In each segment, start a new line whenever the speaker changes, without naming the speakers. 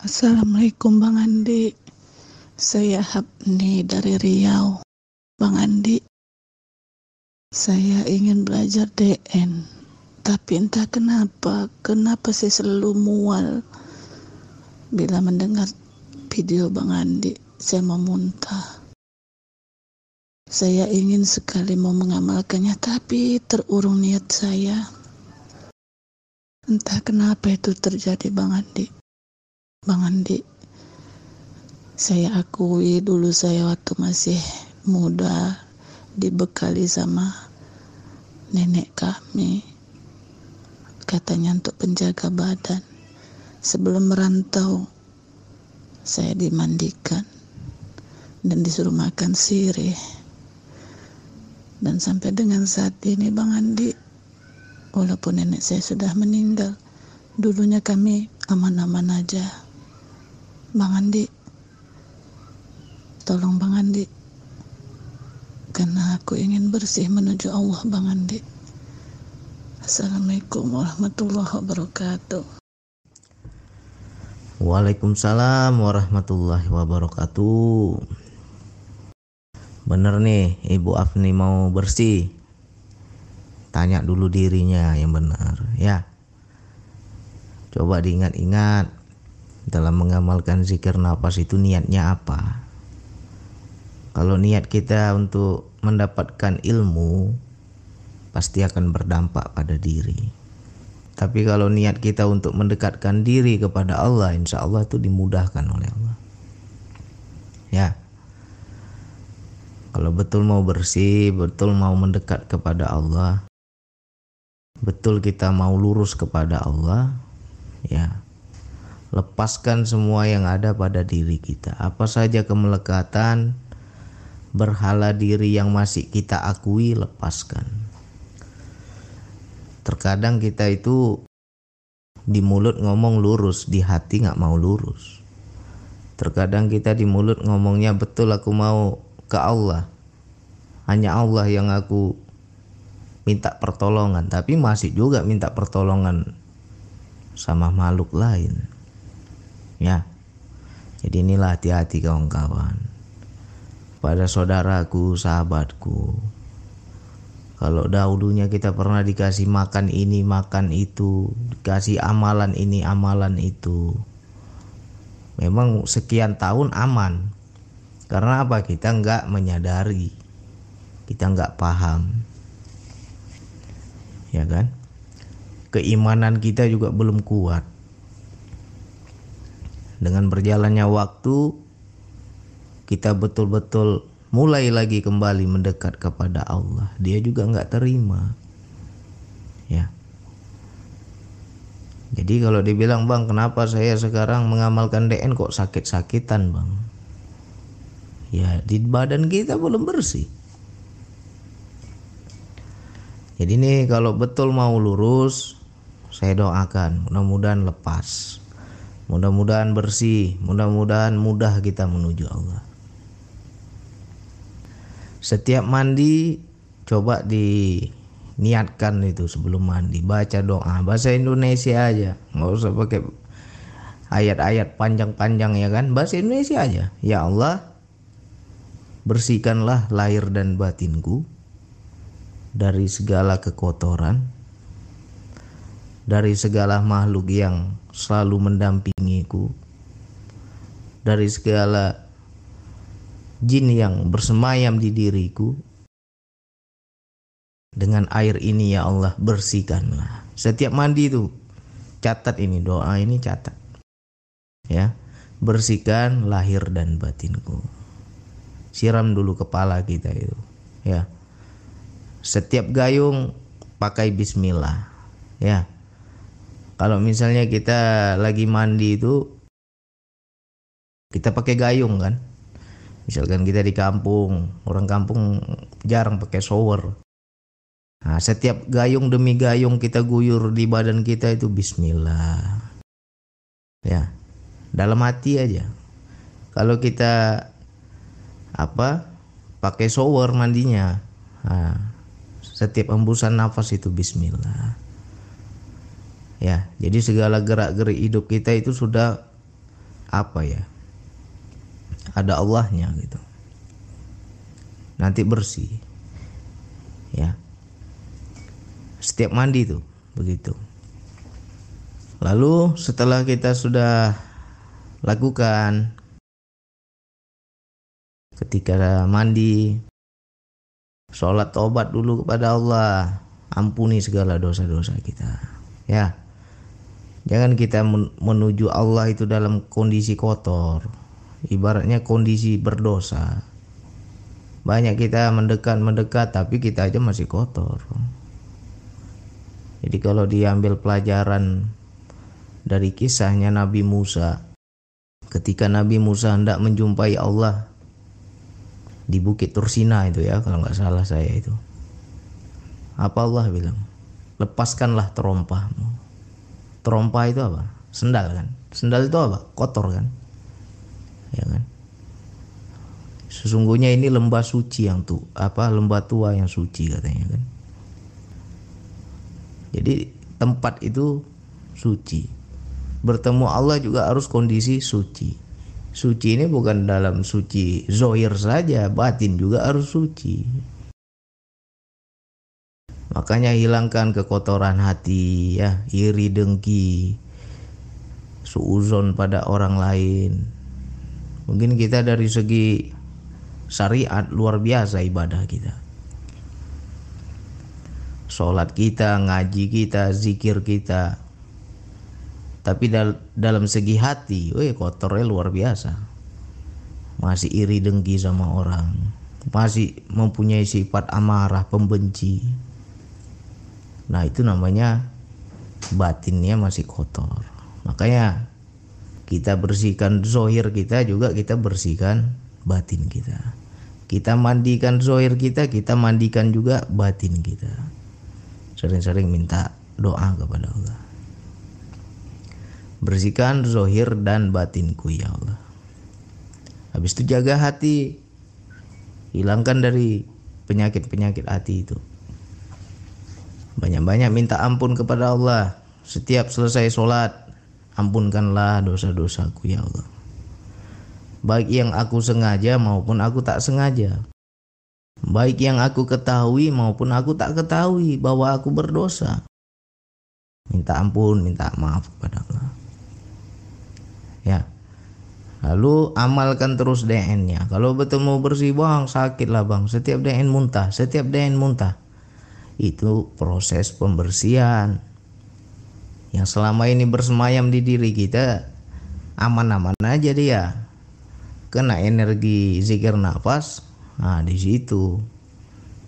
Assalamualaikum Bang Andi. Saya Habni dari Riau. Bang Andi, saya ingin belajar DN. Tapi entah kenapa, kenapa saya selalu mual bila mendengar video Bang Andi. Saya mau muntah. Saya ingin sekali mau mengamalkannya, tapi terurung niat saya. Entah kenapa itu terjadi Bang Andi. Bang Andi, saya akui dulu saya waktu masih muda dibekali sama nenek kami. Katanya untuk penjaga badan. Sebelum merantau, saya dimandikan dan disuruh makan sirih. Dan sampai dengan saat ini Bang Andi, walaupun nenek saya sudah meninggal, dulunya kami aman-aman aja. Bang Andi, tolong Bang Andi, karena aku ingin bersih menuju Allah Bang Andi. Assalamualaikum warahmatullahi wabarakatuh.
Waalaikumsalam warahmatullahi wabarakatuh. Bener nih, Ibu Afni mau bersih. Tanya dulu dirinya yang benar, ya. Coba diingat-ingat dalam mengamalkan zikir nafas itu niatnya apa? Kalau niat kita untuk mendapatkan ilmu pasti akan berdampak pada diri. Tapi kalau niat kita untuk mendekatkan diri kepada Allah insya Allah itu dimudahkan oleh Allah. Ya. Kalau betul mau bersih betul mau mendekat kepada Allah betul kita mau lurus kepada Allah ya lepaskan semua yang ada pada diri kita. Apa saja kemelekatan, berhala diri yang masih kita akui, lepaskan. Terkadang kita itu di mulut ngomong lurus, di hati nggak mau lurus. Terkadang kita di mulut ngomongnya betul aku mau ke Allah. Hanya Allah yang aku minta pertolongan, tapi masih juga minta pertolongan sama makhluk lain jadi inilah hati-hati kawan-kawan. Pada saudaraku sahabatku kalau dahulunya kita pernah dikasih makan ini makan itu dikasih amalan ini amalan itu memang sekian tahun aman. Karena apa? Kita nggak menyadari. Kita nggak paham. Ya kan? Keimanan kita juga belum kuat dengan berjalannya waktu kita betul-betul mulai lagi kembali mendekat kepada Allah. Dia juga nggak terima. Ya. Jadi kalau dibilang bang kenapa saya sekarang mengamalkan DN kok sakit-sakitan bang? Ya di badan kita belum bersih. Jadi nih kalau betul mau lurus saya doakan mudah-mudahan lepas Mudah-mudahan bersih, mudah-mudahan mudah kita menuju Allah. Setiap mandi coba diniatkan itu sebelum mandi. Baca doa bahasa Indonesia aja. Nggak usah pakai ayat-ayat panjang-panjang ya kan? Bahasa Indonesia aja. Ya Allah bersihkanlah lahir dan batinku dari segala kekotoran dari segala makhluk yang selalu mendampingiku dari segala jin yang bersemayam di diriku dengan air ini ya Allah bersihkanlah. Setiap mandi itu catat ini doa ini catat. Ya bersihkan lahir dan batinku. Siram dulu kepala kita itu ya. Setiap gayung pakai bismillah ya kalau misalnya kita lagi mandi itu kita pakai gayung kan. Misalkan kita di kampung, orang kampung jarang pakai shower. Nah, setiap gayung demi gayung kita guyur di badan kita itu bismillah. Ya. Dalam hati aja. Kalau kita apa? pakai shower mandinya. Nah, setiap embusan nafas itu bismillah ya jadi segala gerak gerik hidup kita itu sudah apa ya? Ada Allahnya gitu. Nanti bersih. Ya. Setiap mandi tuh begitu. Lalu setelah kita sudah lakukan ketika mandi sholat tobat dulu kepada Allah ampuni segala dosa-dosa kita. Ya jangan kita menuju Allah itu dalam kondisi kotor. Ibaratnya kondisi berdosa. Banyak kita mendekat mendekat tapi kita aja masih kotor. Jadi kalau diambil pelajaran dari kisahnya Nabi Musa ketika Nabi Musa hendak menjumpai Allah di Bukit Tursina itu ya kalau nggak salah saya itu. Apa Allah bilang? Lepaskanlah terompahmu terompah itu apa? Sendal kan? Sendal itu apa? Kotor kan? Ya kan? Sesungguhnya ini lembah suci yang tuh apa lembah tua yang suci katanya kan? Jadi tempat itu suci. Bertemu Allah juga harus kondisi suci. Suci ini bukan dalam suci zohir saja, batin juga harus suci. Makanya hilangkan kekotoran hati, ya, iri dengki, suuzon pada orang lain. Mungkin kita dari segi syariat luar biasa ibadah kita. Sholat kita, ngaji kita, zikir kita, tapi dal dalam segi hati, weh kotornya luar biasa. Masih iri dengki sama orang, masih mempunyai sifat amarah, pembenci. Nah itu namanya batinnya masih kotor. Makanya kita bersihkan zohir kita juga kita bersihkan batin kita. Kita mandikan zohir kita, kita mandikan juga batin kita. Sering-sering minta doa kepada Allah. Bersihkan zohir dan batinku ya Allah. Habis itu jaga hati. Hilangkan dari penyakit-penyakit hati itu. Banyak-banyak minta ampun kepada Allah. Setiap selesai sholat, ampunkanlah dosa-dosaku ya Allah. Baik yang aku sengaja maupun aku tak sengaja. Baik yang aku ketahui maupun aku tak ketahui bahwa aku berdosa. Minta ampun, minta maaf kepada Allah ya lalu amalkan terus DN-nya kalau betul mau bersih bang sakit lah bang setiap DN muntah setiap DN muntah itu proses pembersihan yang selama ini bersemayam di diri kita aman-aman aja dia kena energi zikir nafas nah di situ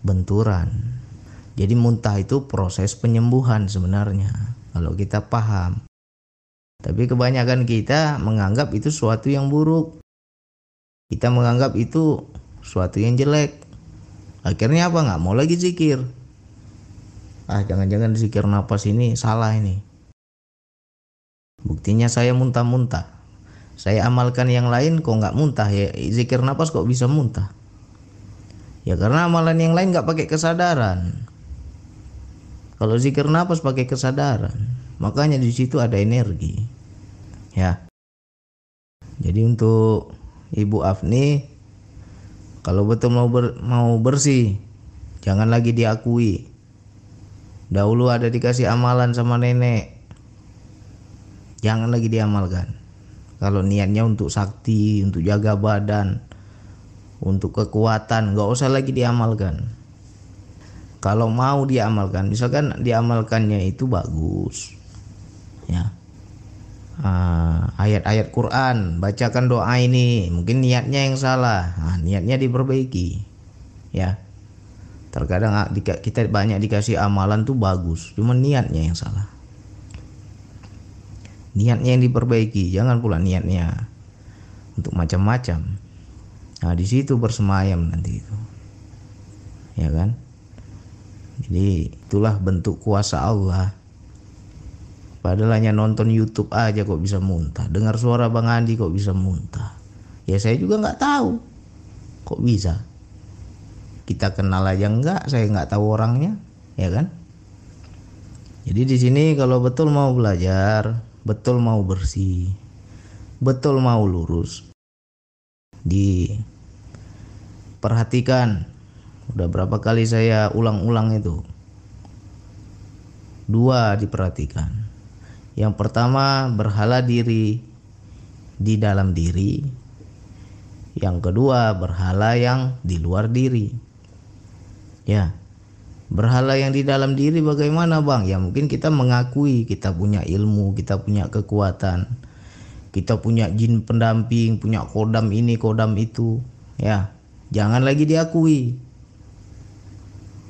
benturan jadi muntah itu proses penyembuhan sebenarnya kalau kita paham tapi kebanyakan kita menganggap itu suatu yang buruk. Kita menganggap itu suatu yang jelek. Akhirnya apa nggak mau lagi zikir. Ah jangan-jangan zikir nafas ini salah ini. Buktinya saya muntah-muntah. Saya amalkan yang lain kok nggak muntah ya zikir nafas kok bisa muntah. Ya karena amalan yang lain nggak pakai kesadaran. Kalau zikir nafas pakai kesadaran, makanya di situ ada energi ya jadi untuk Ibu Afni kalau betul mau ber, mau bersih jangan lagi diakui dahulu ada dikasih amalan sama nenek jangan lagi diamalkan kalau niatnya untuk sakti untuk jaga badan untuk kekuatan nggak usah lagi diamalkan kalau mau diamalkan misalkan diamalkannya itu bagus ya Ah, ayat-ayat uh, Quran, bacakan doa ini. Mungkin niatnya yang salah, nah, niatnya diperbaiki. Ya, terkadang ah, kita banyak dikasih amalan tuh bagus, cuma niatnya yang salah. Niatnya yang diperbaiki, jangan pula niatnya untuk macam-macam. Nah, di situ bersemayam nanti itu. Ya kan? Jadi itulah bentuk kuasa Allah Padahal hanya nonton YouTube aja kok bisa muntah. Dengar suara Bang Andi kok bisa muntah. Ya saya juga nggak tahu. Kok bisa? Kita kenal aja nggak, saya nggak tahu orangnya, ya kan? Jadi di sini kalau betul mau belajar, betul mau bersih, betul mau lurus diperhatikan. Udah berapa kali saya ulang-ulang itu? Dua diperhatikan. Yang pertama berhala diri di dalam diri. Yang kedua berhala yang di luar diri ya. Berhala yang di dalam diri bagaimana bang? Ya mungkin kita mengakui kita punya ilmu kita punya kekuatan. Kita punya jin pendamping punya kodam ini kodam itu. Ya. Jangan lagi diakui.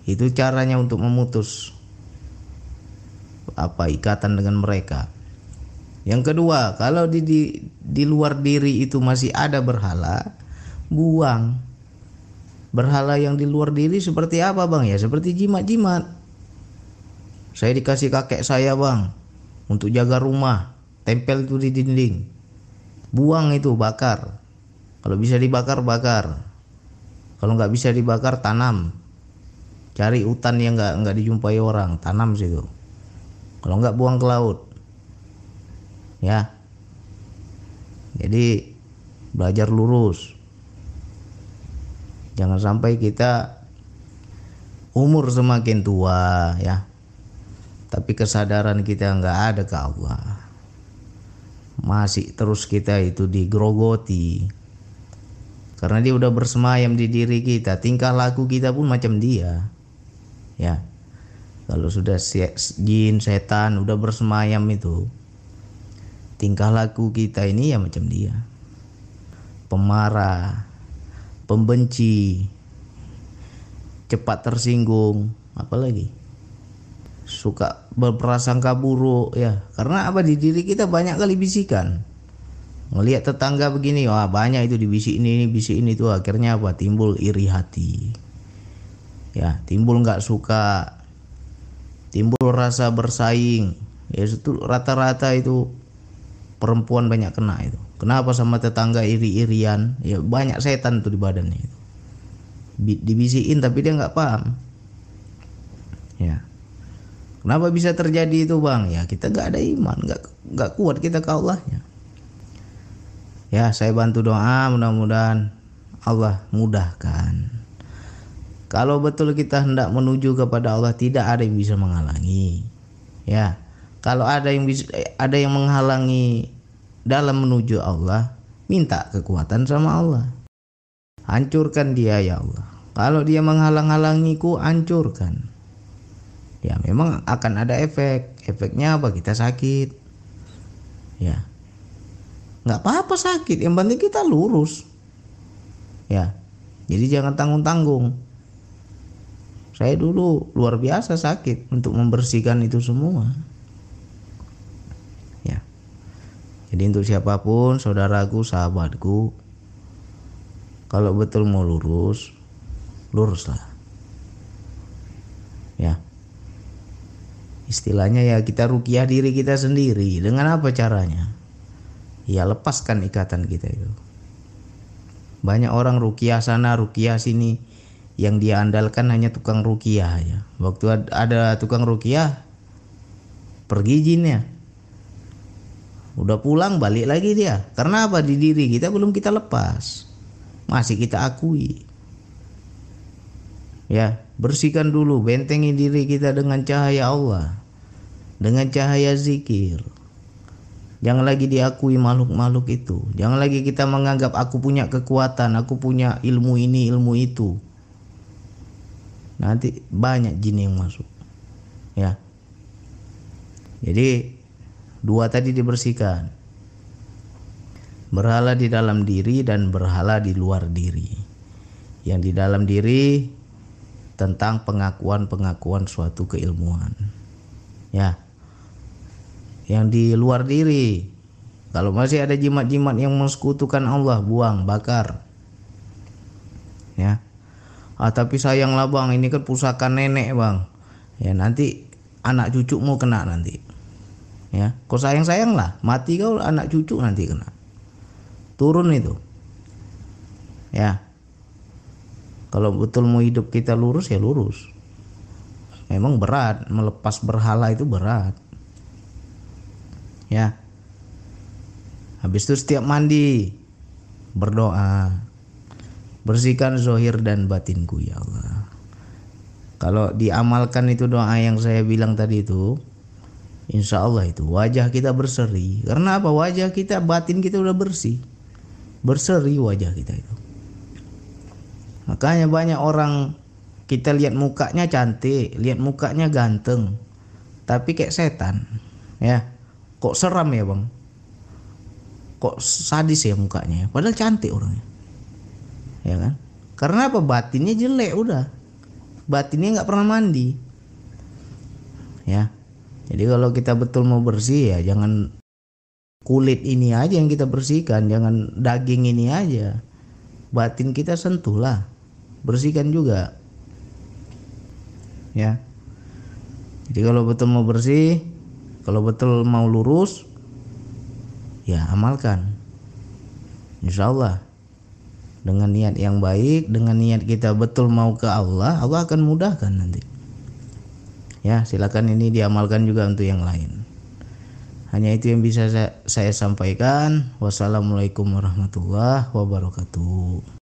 Itu caranya untuk memutus apa ikatan dengan mereka. Yang kedua kalau di, di di luar diri itu masih ada berhala buang berhala yang di luar diri seperti apa bang? Ya seperti jimat-jimat. Saya dikasih kakek saya bang untuk jaga rumah. Tempel itu di dinding. Buang itu bakar. Kalau bisa dibakar bakar. Kalau nggak bisa dibakar tanam. Cari hutan yang nggak nggak dijumpai orang tanam situ. Kalau nggak buang ke laut. Ya. Jadi belajar lurus jangan sampai kita umur semakin tua ya. Tapi kesadaran kita nggak ada ke Allah. Masih terus kita itu digrogoti karena dia udah bersemayam di diri kita tingkah laku kita pun macam dia ya. Kalau sudah jin setan udah bersemayam itu tingkah laku kita ini ya macam dia. Pemarah pembenci cepat tersinggung apalagi? Suka berprasangka buruk ya. Karena apa? Di diri kita banyak kali bisikan. Ngelihat tetangga begini wah banyak itu dibisik ini, ini bisik ini tuh. Akhirnya apa? Timbul iri hati. Ya timbul nggak suka. Timbul rasa bersaing. Ya itu rata-rata itu perempuan banyak kena itu kenapa sama tetangga iri-irian ya banyak setan tuh di badannya itu dibisikin tapi dia nggak paham ya Kenapa bisa terjadi itu bang? Ya kita nggak ada iman, nggak nggak kuat kita ke Allahnya. Ya saya bantu doa mudah-mudahan Allah mudahkan. Kalau betul kita hendak menuju kepada Allah tidak ada yang bisa menghalangi. Ya kalau ada yang bisa ada yang menghalangi dalam menuju Allah, minta kekuatan sama Allah. Hancurkan dia ya Allah. Kalau dia menghalang-halangiku, hancurkan. Ya memang akan ada efek. Efeknya apa? Kita sakit. Ya. Nggak apa-apa sakit. Yang penting kita lurus. Ya. Jadi jangan tanggung-tanggung. Saya dulu luar biasa sakit untuk membersihkan itu semua ya jadi untuk siapa pun saudaraku sahabatku kalau betul mau lurus luruslah. Ya. Istilahnya ya kita rukiah diri kita sendiri. Dengan apa caranya? Ya lepaskan ikatan kita itu. Banyak orang rukiah sana rukiah sini yang dia andalkan hanya tukang rukiah ya. Waktu ada tukang rukiah pergi jinnya udah pulang balik lagi dia karena apa di diri kita belum kita lepas masih kita akui ya bersihkan dulu bentengi diri kita dengan cahaya Allah dengan cahaya zikir. Jangan lagi diakui makhluk-makhluk itu. Jangan lagi kita menganggap aku punya kekuatan, aku punya ilmu ini, ilmu itu. Nanti banyak jin yang masuk. Ya. Jadi dua tadi dibersihkan. Berhala di dalam diri dan berhala di luar diri. Yang di dalam diri tentang pengakuan-pengakuan suatu keilmuan. Ya yang di luar diri. Kalau masih ada jimat-jimat yang mensekutukan Allah, buang, bakar. Ya. Ah, tapi sayanglah bang, ini kan pusaka nenek bang. Ya nanti anak cucumu kena nanti. Ya, kau sayang sayang lah, mati kau anak cucu nanti kena. Turun itu. Ya. Kalau betul mau hidup kita lurus ya lurus. Memang berat, melepas berhala itu berat ya habis itu setiap mandi berdoa bersihkan zohir dan batinku ya Allah kalau diamalkan itu doa yang saya bilang tadi itu Insya Allah itu wajah kita berseri. Karena apa? Wajah kita batin kita udah bersih. Berseri wajah kita itu. Makanya banyak orang kita lihat mukanya cantik lihat mukanya ganteng tapi kayak setan ya. Kok seram ya bang? Kok sadis ya mukanya? Padahal cantik orangnya. Ya kan? Karena apa? Batinnya jelek udah. Batinnya nggak pernah mandi. Ya jadi kalau kita betul mau bersih ya jangan kulit ini aja yang kita bersihkan jangan daging ini aja. Batin kita sentuhlah bersihkan juga. Ya. Jadi kalau betul mau bersih kalau betul mau lurus ya amalkan. Insya Allah dengan niat yang baik dengan niat kita betul mau ke Allah Allah akan mudahkan nanti ya silakan ini diamalkan juga untuk yang lain. Hanya itu yang bisa saya, saya sampaikan. Wassalamualaikum warahmatullahi wabarakatuh